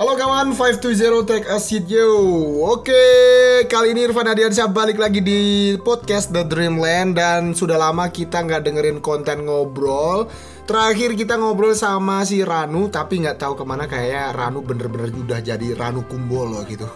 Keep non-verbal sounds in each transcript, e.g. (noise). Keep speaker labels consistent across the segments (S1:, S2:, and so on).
S1: Halo kawan, 520 Take a Seat yo. Oke, kali ini Irfan Adiansyah balik lagi di podcast The Dreamland Dan sudah lama kita nggak dengerin konten ngobrol. Terakhir kita ngobrol sama si Ranu Tapi nggak tahu ke mana kayaknya Ranu bener-bener udah jadi Ranu Kumbolo gitu.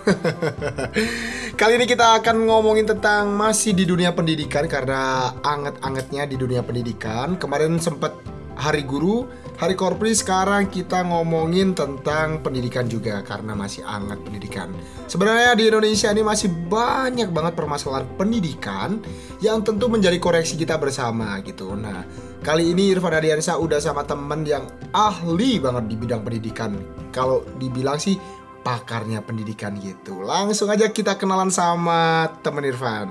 S1: (laughs) Kali ini kita akan ngomongin tentang masih di dunia pendidikan Karena anget-angetnya di dunia pendidikan. Kemarin sempet hari guru, hari korpri sekarang kita ngomongin tentang pendidikan juga karena masih hangat pendidikan. Sebenarnya di Indonesia ini masih banyak banget permasalahan pendidikan yang tentu menjadi koreksi kita bersama gitu. Nah, kali ini Irfan Adiansa udah sama temen yang ahli banget di bidang pendidikan. Kalau dibilang sih pakarnya pendidikan gitu. Langsung aja kita kenalan sama temen Irfan.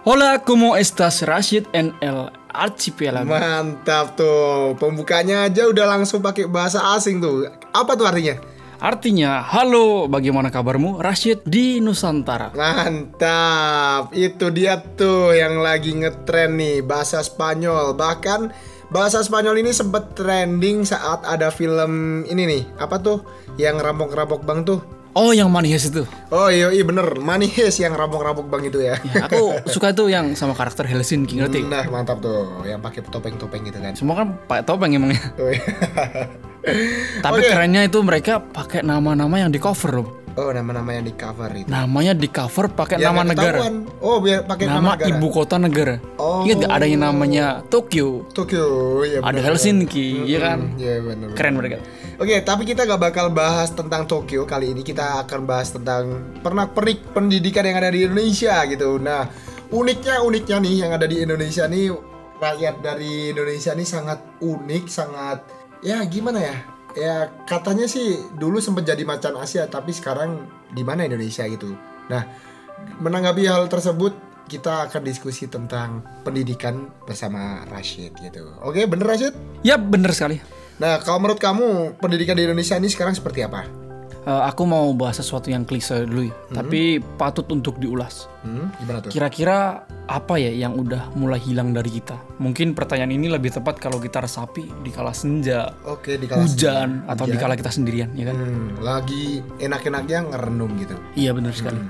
S2: Hola, ¿cómo estás? Rashid NL Archipelago.
S1: Mantap tuh. Pembukanya aja udah langsung pakai bahasa asing tuh. Apa tuh artinya?
S2: Artinya, halo, bagaimana kabarmu? Rashid di Nusantara.
S1: Mantap. Itu dia tuh yang lagi ngetren nih bahasa Spanyol. Bahkan bahasa Spanyol ini sempet trending saat ada film ini nih. Apa tuh? Yang rampok-rampok bang tuh.
S2: Oh, yang manis itu.
S1: Oh iya, iya bener, Manis yang rampok-rampok bang itu ya.
S2: Ya, aku (laughs) suka tuh yang sama karakter Helsinki, ngerti?
S1: Nah mantap tuh, yang pakai topeng-topeng gitu kan.
S2: Semua kan pakai topeng emangnya. (laughs)
S1: Oh, iya. (laughs)
S2: Tapi
S1: Oke.
S2: kerennya itu mereka pakai nama-nama yang di cover loh.
S1: Oh nama-nama yang di cover itu.
S2: Namanya di cover pakai
S1: Yang
S2: nama negara.
S1: Oh biar pakai nama,
S2: Nama
S1: negara.
S2: ibu kota negara.
S1: Oh.
S2: Ingat gak ada yang namanya Tokyo,
S1: Tokyo, ya
S2: ada
S1: benar.
S2: Helsinki, ya kan?
S1: Iya benar.
S2: Keren mereka.
S1: Oke, tapi kita gak bakal bahas tentang Tokyo kali ini. Kita akan bahas tentang pernak-pernik pendidikan yang ada di Indonesia gitu. Nah, uniknya uniknya nih yang ada di Indonesia nih rakyat dari Indonesia nih sangat unik, sangat ya gimana ya? Ya katanya sih dulu sempat jadi macan Asia, tapi sekarang di mana Indonesia gitu. Nah, menanggapi hal tersebut kita akan diskusi tentang pendidikan bersama Rashid gitu. Oke, bener Rashid?
S2: Ya bener sekali.
S1: Nah, kalau menurut kamu pendidikan di Indonesia ini sekarang seperti apa?
S2: Eh, aku mau bahas sesuatu yang klise dulu ya, tapi patut untuk diulas.
S1: Hmm, gimana tuh?
S2: Kira-kira apa ya yang udah mulai hilang dari kita? Mungkin pertanyaan ini lebih tepat kalau kita resapi di kala senja,
S1: Oke, di kelas
S2: hujan, atau di kala kita sendirian, ya kan?
S1: Hmm, lagi enak-enaknya ngerenung gitu.
S2: Iya benar sekali.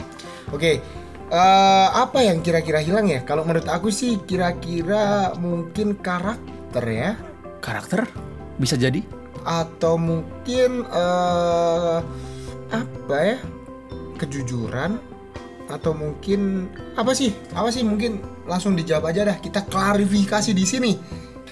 S1: Oke, eh, apa yang kira-kira hilang ya? Kalau menurut aku sih kira-kira mungkin karakter ya,
S2: Karakter bisa jadi
S1: atau mungkin eh apa ya? Kejujuran atau mungkin apa sih? Apa sih mungkin langsung dijawab aja dah. Kita klarifikasi di sini.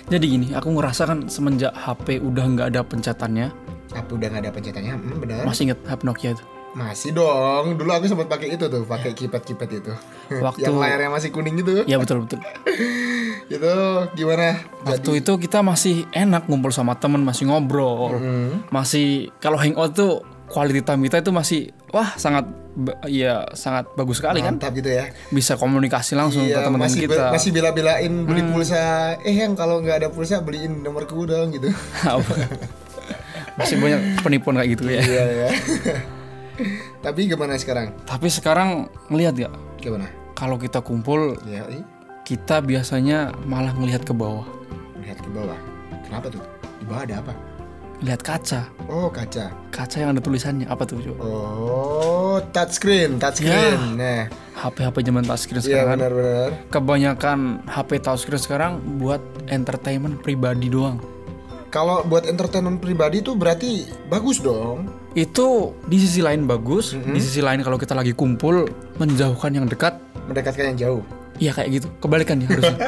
S2: Jadi gini, aku ngerasa kan semenjak HP udah nggak ada pencetannya,
S1: Apa udah nggak ada pencetannya? Hmm, benar.
S2: masih inget HP Nokia itu.
S1: Masih dong. Dulu aku sempat pakai itu tuh, pakai keypad-keypad itu.
S2: Waktu- (laughs)
S1: yang layarnya masih kuning gitu.
S2: Ya betul betul. (laughs)
S1: Itu gimana?
S2: Waktu itu kita masih enak ngumpul sama temen, masih ngobrol,
S1: Hmm.
S2: masih kalau hangout tuh quality time kita itu masih wah sangat ya sangat bagus sekali kan.
S1: Mantap gitu ya.
S2: Bisa komunikasi langsung ke
S1: Iya,
S2: teman-teman
S1: masih be-
S2: kita. Hmm.
S1: masih bela-belain beli pulsa. Eh yang kalau nggak ada pulsa beliin nomorku dong gitu. (laughs)
S2: masih banyak penipuan kayak gitu ya.
S1: Iya ya. (laughs) Tapi gimana sekarang?
S2: Tapi sekarang ngelihat gak
S1: Gimana?
S2: kalau kita kumpul
S1: Ya, ih,
S2: kita biasanya malah ngelihat ke bawah,
S1: lihat ke bawah. Kenapa tuh? Di bawah ada apa?
S2: lihat kaca,
S1: Oh, kaca.
S2: kaca yang ada tulisannya apa tuh coba?
S1: Oh, touchscreen, touchscreen. Nah,
S2: HP-HP zaman touchscreen
S1: iya
S2: sekarang. kan.
S1: benar-benar.
S2: Kebanyakan HP touchscreen sekarang buat entertainment pribadi doang.
S1: Kalau buat entertainment pribadi tuh berarti bagus dong.
S2: Itu di sisi lain bagus, di sisi lain kalau kita lagi kumpul menjauhkan yang dekat,
S1: Mendekatkan yang jauh.
S2: Ya kayak gitu. Kebalikan ya harusnya. (laughs)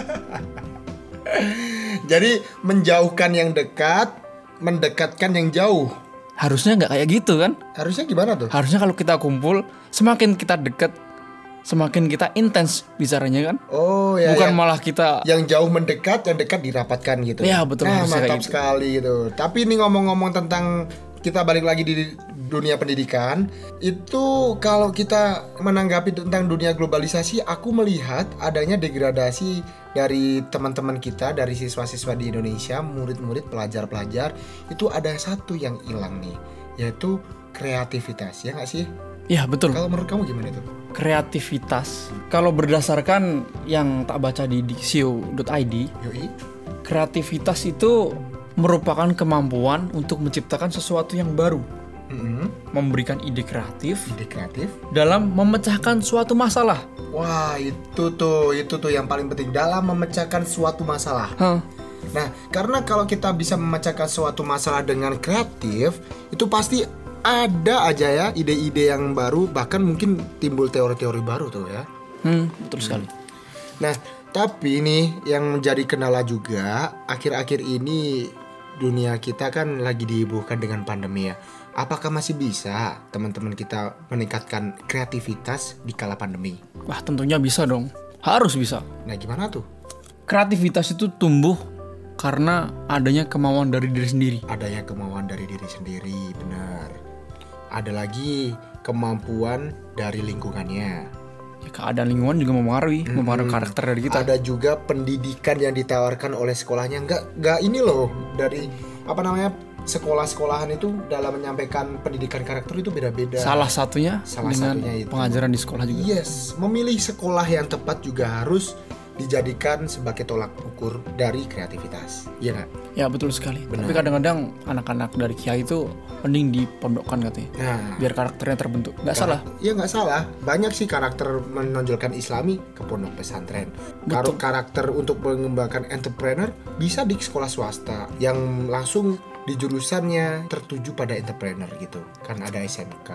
S1: Jadi menjauhkan yang dekat, mendekatkan yang jauh.
S2: harusnya nggak kayak gitu kan?
S1: Harusnya gimana tuh?
S2: Harusnya kalau kita kumpul, semakin kita dekat, semakin kita intens bicaranya kan?
S1: Oh ya,
S2: Bukan
S1: yang,
S2: malah kita
S1: yang jauh mendekat, yang dekat dirapatkan gitu.
S2: Ya, betul,
S1: Nah, mantap
S2: gitu.
S1: sekali gitu. Tapi ini ngomong-ngomong tentang kita balik lagi di dunia pendidikan, itu kalau kita menanggapi tentang dunia globalisasi, aku melihat adanya degradasi dari teman-teman kita, dari siswa-siswa di Indonesia, murid-murid, pelajar-pelajar, itu ada satu yang hilang nih, yaitu kreativitas, ya nggak sih?
S2: Ya betul.
S1: Kalau menurut kamu gimana itu?
S2: Kreativitas. Kalau berdasarkan yang tak baca di dixio.id,
S1: Yoi.
S2: kreativitas itu merupakan kemampuan untuk menciptakan sesuatu yang baru.
S1: Mm-mm.
S2: memberikan ide kreatif
S1: ide kreatif
S2: dalam memecahkan suatu masalah.
S1: wah itu tuh itu tuh yang paling penting dalam memecahkan suatu masalah
S2: Hah,
S1: Nah, karena kalau kita bisa memecahkan suatu masalah dengan kreatif, itu pasti ada aja ya ide-ide yang baru, bahkan mungkin timbul teori-teori baru tuh ya.
S2: hmm, betul sekali.
S1: Nah, tapi ini yang menjadi kendala juga, akhir-akhir ini dunia kita kan lagi dihebohkan dengan pandemi ya. Apakah masih bisa teman-teman kita meningkatkan kreativitas di kala pandemi?
S2: Wah, tentunya bisa dong. Harus bisa.
S1: Nah, gimana tuh?
S2: Kreativitas itu tumbuh karena adanya kemauan dari diri sendiri.
S1: adanya kemauan dari diri sendiri benar ada lagi kemampuan dari lingkungannya
S2: Ya, keadaan lingkungan juga mempengaruhi, mempengaruhi karakter dari kita.
S1: ada juga pendidikan yang ditawarkan oleh sekolahnya nggak nggak ini loh dari apa namanya sekolah-sekolahan itu dalam menyampaikan pendidikan karakter itu beda-beda
S2: Salah satunya
S1: Salah
S2: dengan
S1: satunya itu.
S2: pengajaran di sekolah juga.
S1: yes memilih sekolah yang tepat juga harus dijadikan sebagai tolak ukur dari kreativitas iya nggak
S2: Ya betul sekali.
S1: Benar.
S2: Tapi kadang-kadang anak-anak dari kiai itu mending dipondokkan katanya.
S1: nah
S2: Biar karakternya terbentuk. Nggak salah.
S1: Ya nggak salah. Banyak sih karakter menonjolkan Islami ke pondok pesantren. Kalau karakter untuk mengembangkan entrepreneur bisa di sekolah swasta yang langsung di jurusannya tertuju pada entrepreneur gitu. Kan ada SMK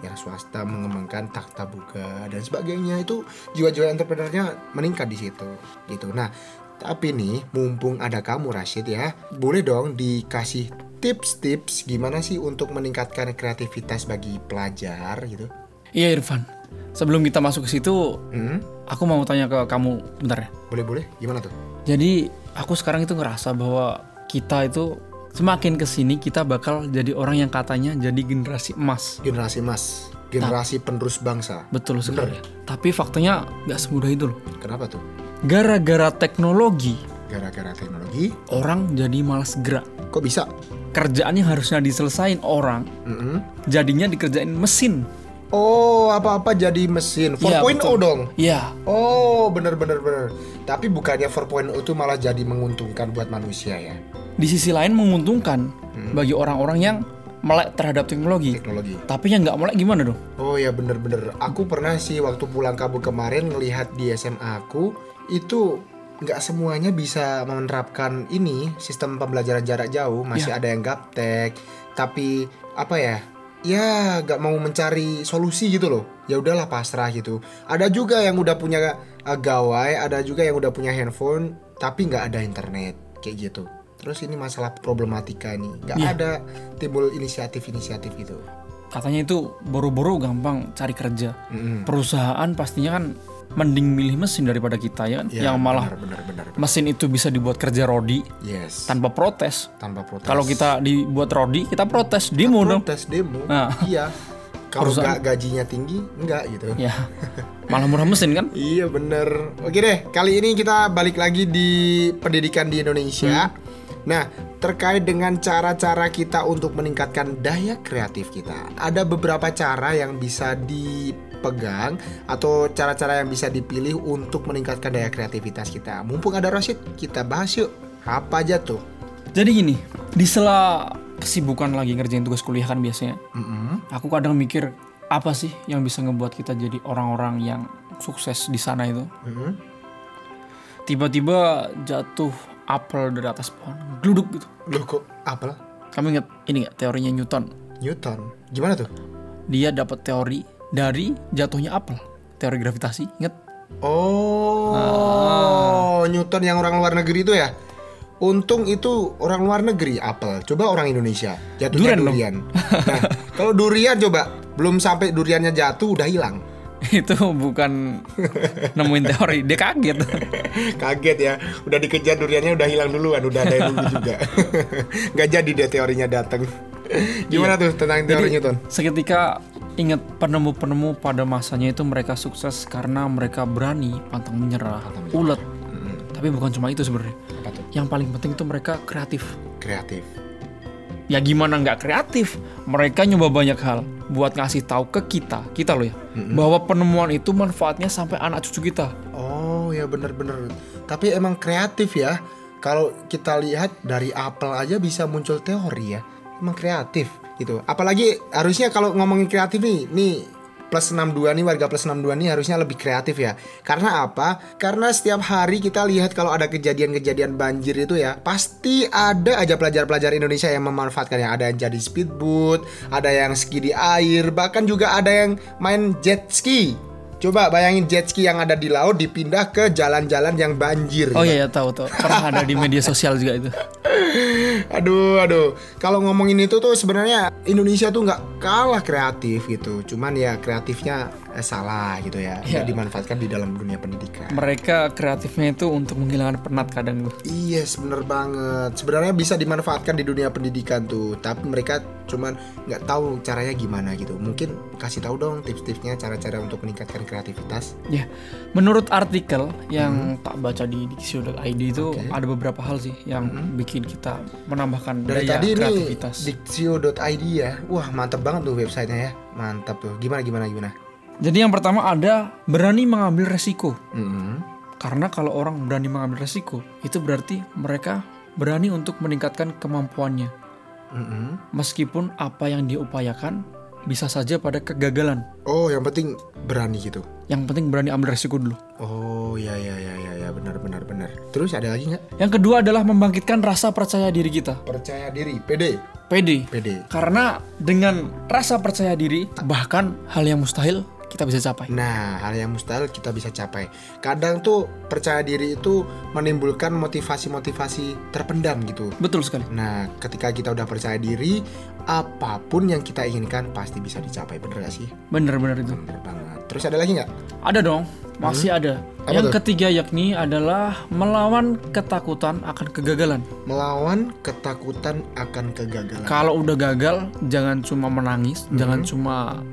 S1: yang swasta mengembangkan takta buka dan sebagainya itu jiwa-jiwa entrepreneurnya meningkat di situ gitu. Nah, tapi nih mumpung ada kamu Rashid ya, boleh dong dikasih tips-tips gimana sih untuk meningkatkan kreativitas bagi pelajar gitu.
S2: Iya Irfan. Sebelum kita masuk ke situ,
S1: Hmm?
S2: aku mau tanya ke kamu bentar ya.
S1: Boleh-boleh gimana tuh?
S2: Jadi aku sekarang itu ngerasa bahwa kita itu semakin ke sini kita bakal jadi orang yang katanya jadi generasi emas.
S1: Generasi emas, generasi penerus bangsa.
S2: Betul sekali. Tapi faktanya nggak semudah itu loh.
S1: Kenapa tuh?
S2: Gara-gara teknologi,
S1: Gara-gara teknologi.
S2: orang jadi malas gerak.
S1: Kok bisa?
S2: Kerjaan yang harusnya diselesain orang,
S1: Mm-mm.
S2: jadinya dikerjain mesin.
S1: Oh, apa-apa jadi mesin. 4.0
S2: Iya, betul.
S1: dong.
S2: Ya,
S1: Oh, bener-bener bener. Tapi bukannya 4.0 itu malah jadi menguntungkan buat manusia ya?
S2: Di sisi lain menguntungkan bagi orang-orang yang melek terhadap teknologi.
S1: Teknologi.
S2: Tapi yang nggak melek gimana dong?
S1: Oh ya bener-bener. Aku pernah sih waktu pulang kabur kemarin ngelihat di SMA aku itu nggak semuanya bisa menerapkan ini sistem pembelajaran jarak jauh. Masih ada yang gaptek. Tapi apa ya? Ya nggak mau mencari solusi gitu loh. Ya udahlah pasrah gitu. Ada juga yang udah punya uh, gawai, ada juga yang udah punya handphone, tapi nggak ada internet kayak gitu. Terus ini masalah problematika nih, nggak
S2: Iya.
S1: ada timbul inisiatif-inisiatif gitu.
S2: Katanya itu boro-boro gampang cari kerja.
S1: Mm-mm.
S2: Perusahaan pastinya kan mending milih mesin daripada kita ya kan?
S1: Ya,
S2: yang malah
S1: benar, benar, benar, benar.
S2: mesin itu bisa dibuat kerja rodi
S1: Yes.
S2: tanpa protes.
S1: tanpa protes.
S2: Kalau kita dibuat rodi, kita protes, demo dong.
S1: protes demo,
S2: Nah.
S1: iya. Kalau nggak gajinya tinggi, enggak gitu.
S2: Ya, malah murah mesin kan?
S1: Iya bener. Oke deh, kali ini kita balik lagi di pendidikan di Indonesia. Nah, terkait dengan cara-cara kita untuk meningkatkan daya kreatif kita, ada beberapa cara yang bisa dipegang atau cara-cara yang bisa dipilih untuk meningkatkan daya kreativitas kita. Mumpung ada Rashid, kita bahas yuk. Apa aja tuh?
S2: Jadi gini, di sela kesibukan lagi ngerjain tugas kuliah kan biasanya,
S1: Mm-mm.
S2: aku kadang mikir apa sih yang bisa ngebuat kita jadi orang-orang yang sukses di sana itu.
S1: Mm-mm.
S2: Tiba-tiba jatuh apel dari atas pohon, duduk gitu.
S1: Loh kok apa?
S2: Kamu ingat ini nggak teorinya Newton?
S1: Newton. Gimana tuh?
S2: Dia dapat teori dari jatuhnya apel, teori gravitasi. Ingat?
S1: Oh, Newton yang orang luar negeri itu ya? Untung itu orang luar negeri apel. Coba orang Indonesia jatuhnya
S2: Durian
S1: durian. Nah, kalau durian coba belum sampai duriannya jatuh udah hilang. (laughs)
S2: itu bukan nemuin teori, dia kaget. (laughs)
S1: Kaget ya, udah dikejar duriannya udah hilang duluan, udah ada yang dulu juga. (laughs) Nggak jadi deh teorinya datang. Gimana tuh tentang teori Newton?
S2: Seketika ingat penemu-penemu pada masanya itu mereka sukses karena mereka berani pantang menyerah,
S1: Pantang
S2: ulet.
S1: Mm,
S2: Tapi bukan cuma itu sebenarnya.
S1: tuh?
S2: Yang paling penting itu mereka kreatif.
S1: Kreatif.
S2: Ya gimana nggak kreatif? Mereka nyoba banyak hal buat ngasih tahu ke kita, kita loh ya, bahwa penemuan itu manfaatnya sampai anak cucu kita.
S1: Oh ya bener-bener. Tapi emang kreatif ya. Kalau kita lihat dari apel aja bisa muncul teori ya. Emang kreatif. gitu. Apalagi harusnya kalau ngomongin kreatif nih, nih plus 62 nih warga plus 62 nih harusnya lebih kreatif ya. Karena apa? Karena setiap hari kita lihat kalau ada kejadian-kejadian banjir itu ya, pasti ada aja pelajar-pelajar Indonesia yang memanfaatkannya. Ada yang jadi speedboat, ada yang ski di air, bahkan juga ada yang main jet ski. Coba bayangin jet ski yang ada di laut dipindah ke jalan-jalan yang banjir.
S2: Oh iya ya tahu tahu. Pernah ada di media sosial juga itu. (laughs)
S1: aduh, aduh. Kalau ngomongin itu tuh sebenarnya Indonesia tuh nggak kalah kreatif gitu. Cuman ya kreatifnya eh, salah gitu ya.
S2: Iya.
S1: Nggak dimanfaatkan di dalam dunia pendidikan.
S2: Mereka kreatifnya itu untuk menghilangkan penat kadang tuh.
S1: Yes, bener banget. Sebenarnya bisa dimanfaatkan di dunia pendidikan tuh, tapi mereka cuman nggak tahu caranya gimana gitu. Mungkin kasih tahu dong tips-tipsnya, cara-cara untuk meningkatkan kreativitas.
S2: Ya, menurut artikel yang tak baca di diksi.id itu
S1: Oke.
S2: ada beberapa hal sih yang bikin kita menambahkan
S1: Dari
S2: daya
S1: tadi
S2: kreativitas.
S1: diksio.id ya. Wah, mantep banget tuh websitenya ya. Mantap tuh. Gimana gimana gimana?
S2: Jadi yang pertama ada berani mengambil resiko.
S1: Mm-mm.
S2: Karena kalau orang berani mengambil resiko, itu berarti mereka berani untuk meningkatkan kemampuannya.
S1: Mm-mm.
S2: Meskipun apa yang diupayakan bisa saja pada kegagalan.
S1: Oh, yang penting berani gitu.
S2: Yang penting berani ambil resiko dulu.
S1: Oh, ya ya ya ya ya benar benar benar. Terus ada lagi nggak?
S2: Yang kedua adalah membangkitkan rasa percaya diri kita.
S1: Percaya diri, pede,
S2: PD.
S1: pede.
S2: Karena dengan rasa percaya diri, bahkan hal yang mustahil kita bisa capai.
S1: Nah, hal yang mustahil kita bisa capai. Kadang tuh percaya diri itu menimbulkan motivasi-motivasi terpendam gitu.
S2: Betul sekali.
S1: Nah, ketika kita udah percaya diri, apa pun yang kita inginkan pasti bisa dicapai. Bener gak sih?
S2: Bener-bener itu.
S1: Bener banget. Terus ada lagi nggak?
S2: Ada dong, masih ada.
S1: Apa
S2: yang
S1: tuh?
S2: ketiga yakni adalah melawan ketakutan akan kegagalan.
S1: Melawan ketakutan akan kegagalan.
S2: Kalau udah gagal, jangan cuma menangis, jangan cuma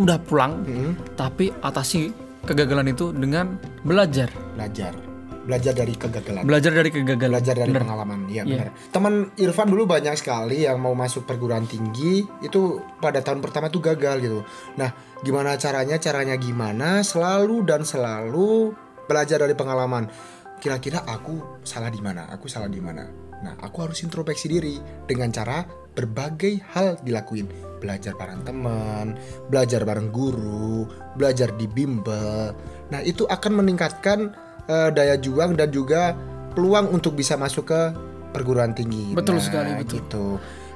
S2: udah pulang,
S1: Mm-mm.
S2: tapi atasi kegagalan itu dengan belajar.
S1: Belajar. Belajar dari kegagalan.
S2: Belajar dari kegagalan.
S1: belajar dari
S2: Bener.
S1: pengalaman ya
S2: Iya.
S1: benar teman Irfan dulu banyak sekali yang mau masuk perguruan tinggi itu pada tahun pertama tuh gagal gitu nah gimana caranya caranya gimana selalu dan selalu belajar dari pengalaman kira-kira aku salah di mana aku salah di mana nah aku harus introspeksi diri dengan cara berbagai hal dilakuin belajar bareng teman belajar bareng guru belajar di bimbel nah itu akan meningkatkan eh, daya juang dan juga peluang untuk bisa masuk ke perguruan tinggi.
S2: Betul
S1: Nah,
S2: sekali, betul.
S1: Gitu.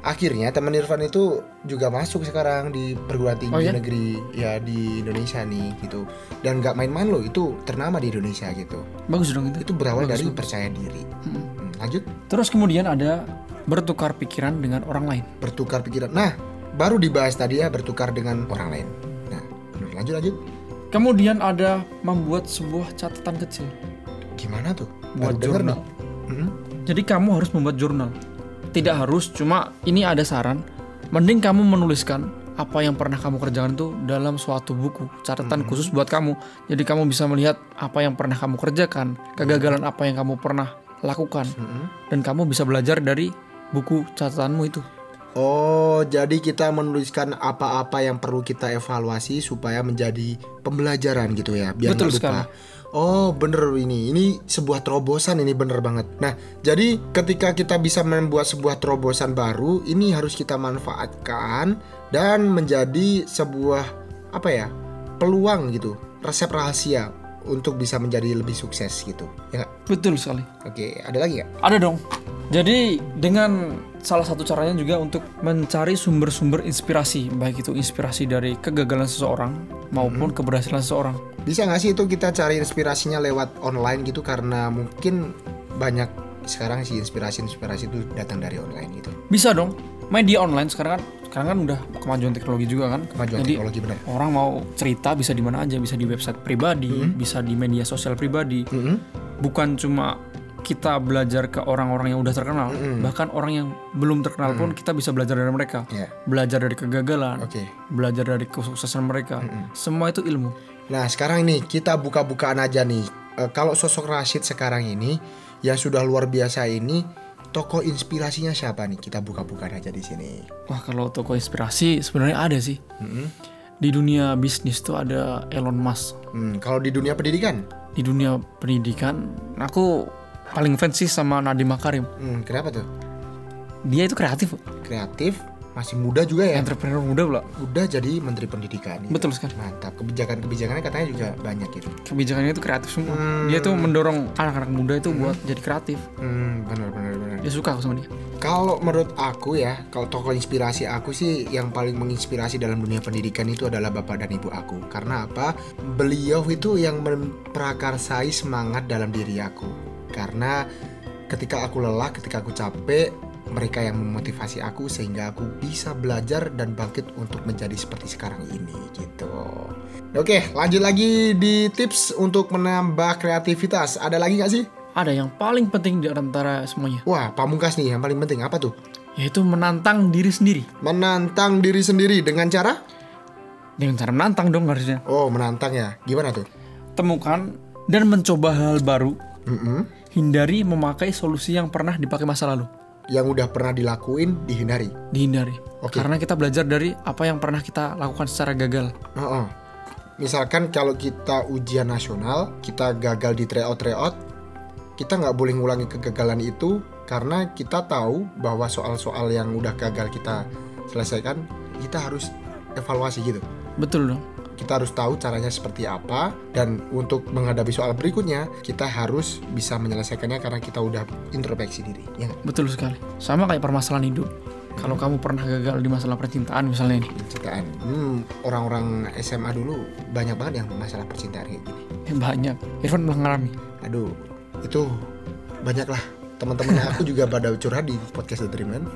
S1: Akhirnya teman Irfan itu juga masuk sekarang di perguruan tinggi
S2: Oh, ya?
S1: negeri ya di Indonesia nih gitu. Dan nggak main-main loh, itu ternama di Indonesia gitu.
S2: Bagus dong itu.
S1: Itu berawal
S2: Bagus,
S1: dari
S2: bagus.
S1: percaya diri. Hmm, lanjut
S2: Terus kemudian ada bertukar pikiran dengan orang lain.
S1: bertukar pikiran. Nah, baru dibahas tadi ya bertukar dengan orang lain. Nah, lanjut lanjut.
S2: Kemudian ada membuat sebuah catatan kecil.
S1: Gimana tuh?
S2: Buat
S1: Baru
S2: jurnal.
S1: Hmm,
S2: Jadi kamu harus membuat jurnal. Tidak harus, cuma ini ada saran. Mending kamu menuliskan apa yang pernah kamu kerjakan itu dalam suatu buku catatan khusus buat kamu. Jadi kamu bisa melihat apa yang pernah kamu kerjakan, kegagalan apa yang kamu pernah lakukan,
S1: hmm.
S2: dan kamu bisa belajar dari buku catatanmu itu.
S1: Oh, jadi kita menuliskan apa-apa yang perlu kita evaluasi supaya menjadi pembelajaran gitu ya, biar
S2: Betul
S1: lupa. Oh, bener ini. Ini sebuah terobosan ini bener banget. Nah, jadi ketika kita bisa membuat sebuah terobosan baru, ini harus kita manfaatkan dan menjadi sebuah apa ya? peluang gitu, resep rahasia untuk bisa menjadi lebih sukses gitu. Ya?
S2: Betul sekali.
S1: Oke, ada lagi nggak?
S2: Ada dong. Jadi dengan salah satu caranya juga untuk mencari sumber-sumber inspirasi, baik itu inspirasi dari kegagalan seseorang maupun keberhasilan seseorang.
S1: Bisa nggak sih itu kita cari inspirasinya lewat online gitu karena mungkin banyak sekarang sih inspirasi-inspirasi itu datang dari online gitu.
S2: Bisa dong. Media online sekarang kan sekarang kan udah kemajuan teknologi juga kan.
S1: Kemajuan
S2: Jadi
S1: teknologi benar.
S2: orang mau cerita bisa di mana aja, bisa di website pribadi, bisa di media sosial pribadi.
S1: Mm-mm.
S2: Bukan cuma kita belajar ke orang-orang yang udah terkenal, bahkan orang yang belum terkenal pun kita bisa belajar dari mereka.
S1: Ya,
S2: Belajar dari kegagalan,
S1: oke.
S2: belajar dari kesuksesan mereka. Semua itu ilmu.
S1: Nah sekarang nih kita buka-bukaan aja nih. Eh, kalau sosok Rashid sekarang ini yang sudah luar biasa ini, tokoh inspirasinya siapa nih? Kita buka-bukaan aja di sini.
S2: Wah kalau toko inspirasi sebenarnya ada sih.
S1: Mm-mm.
S2: Di dunia bisnis tuh ada Elon Musk.
S1: Hmm, kalau di dunia pendidikan,
S2: Di dunia pendidikan, aku paling fans sih sama Nadiem Makarim.
S1: hmm, kenapa tuh?
S2: Dia itu kreatif.
S1: Kreatif, masih muda juga ya.
S2: entrepreneur muda pula
S1: Udah jadi menteri pendidikan. gitu.
S2: betul sekali
S1: Mantap. Kebijakan-kebijakannya katanya juga banyak gitu.
S2: kebijakannya itu kreatif semua
S1: Hmm.
S2: dia tuh mendorong anak-anak muda itu buat jadi kreatif
S1: Hmm, benar benar benar.
S2: dia suka aku sama dia
S1: Kalau menurut aku ya, kalau tokoh inspirasi aku sih yang paling menginspirasi dalam dunia pendidikan itu adalah bapak dan ibu aku. Karena apa? Beliau itu yang memprakarsai semangat dalam diri aku. Karena ketika aku lelah, ketika aku capek, mereka yang memotivasi aku sehingga aku bisa belajar dan bangkit untuk menjadi seperti sekarang ini gitu. Oke, lanjut lagi di tips untuk menambah kreativitas. Ada lagi nggak sih?
S2: ada yang paling penting di antara semuanya
S1: Wah, pamungkas nih yang paling penting apa tuh?
S2: yaitu menantang diri sendiri
S1: Menantang diri sendiri dengan cara
S2: dengan cara menantang dong harusnya
S1: Oh, menantang ya. Gimana tuh?
S2: temukan dan mencoba hal baru
S1: Mm-mm.
S2: Hindari memakai solusi yang pernah dipakai masa lalu
S1: Yang udah pernah dilakuin dihindari.
S2: dihindari
S1: Oke.
S2: karena kita belajar dari apa yang pernah kita lakukan secara gagal
S1: Heeh. Misalkan kalau kita ujian nasional, kita gagal di tryout tryout, kita nggak boleh ngulangi kegagalan itu karena kita tahu bahwa soal-soal yang udah gagal kita selesaikan, kita harus evaluasi gitu.
S2: betul dong
S1: Kita harus tahu caranya seperti apa dan untuk menghadapi soal berikutnya, kita harus bisa menyelesaikannya karena kita udah introspeksi diri. Ya
S2: betul sekali sama kayak permasalahan hidup kalau kamu pernah gagal di masalah percintaan misalnya ini
S1: percintaan. Hmm, orang-orang SMA dulu banyak banget yang masalah percintaan kayak gini.
S2: ya banyak Irfan pernah ngalami
S1: Aduh, itu banyak lah. Teman-teman aku juga pada curhat di podcast The Dreamland.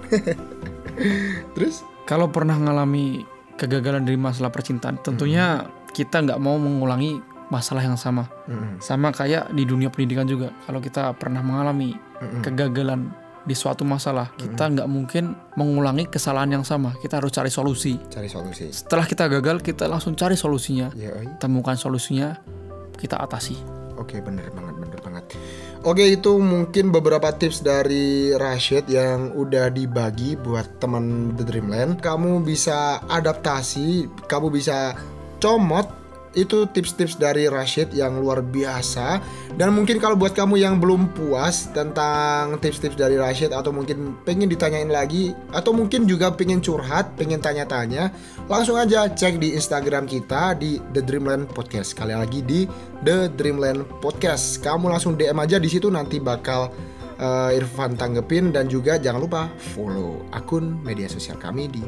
S1: (laughs) Terus?
S2: kalau pernah ngalami kegagalan dari masalah percintaan tentunya kita nggak mau mengulangi masalah yang sama
S1: Mm-mm.
S2: sama kayak di dunia pendidikan juga kalau kita pernah mengalami
S1: Mm-mm.
S2: kegagalan di suatu masalah kita nggak mungkin mengulangi kesalahan yang sama kita harus cari solusi
S1: Cari solusi.
S2: setelah kita gagal kita langsung cari solusinya
S1: Ya, oi.
S2: temukan solusinya kita atasi
S1: Oke, bener banget. Oke, itu mungkin beberapa tips dari Rashid yang udah dibagi buat teman The Dreamland. Kamu bisa adaptasi, kamu bisa comot itu tips-tips dari Rashid yang luar biasa. Dan mungkin kalau buat kamu yang belum puas tentang tips-tips dari Rashid atau mungkin pengen ditanyain lagi atau mungkin juga pengen curhat, pengen tanya-tanya langsung aja cek di Instagram kita di The Dreamland Podcast. Sekali lagi di The Dreamland Podcast. Kamu langsung DM aja di situ nanti bakal eh, Irfan tanggepin. Dan juga jangan lupa follow akun media sosial kami di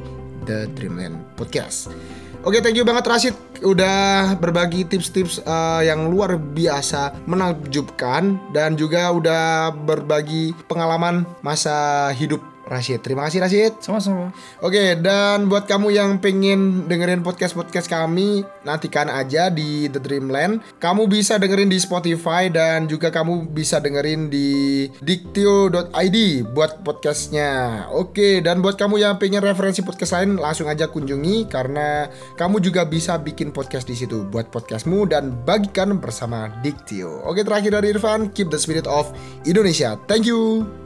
S1: The Dreamland Podcast. Oke, thank you banget Rashid. Udah berbagi tips-tips eh, yang luar biasa menakjubkan dan juga udah berbagi pengalaman masa hidup Rashid. Terima kasih Rashid.
S2: sama-sama
S1: Oke, dan buat kamu yang pengen dengerin podcast-podcast kami, nantikan aja di The Dreamland. Kamu bisa dengerin di Spotify dan juga kamu bisa dengerin di diktio.id buat podcastnya. Oke, dan buat kamu yang pengen referensi podcast lain, langsung aja kunjungi karena kamu juga bisa bikin podcast di situ buat podcastmu dan bagikan bersama Diktio. Oke, terakhir dari Irfan, keep the spirit of Indonesia. Thank you.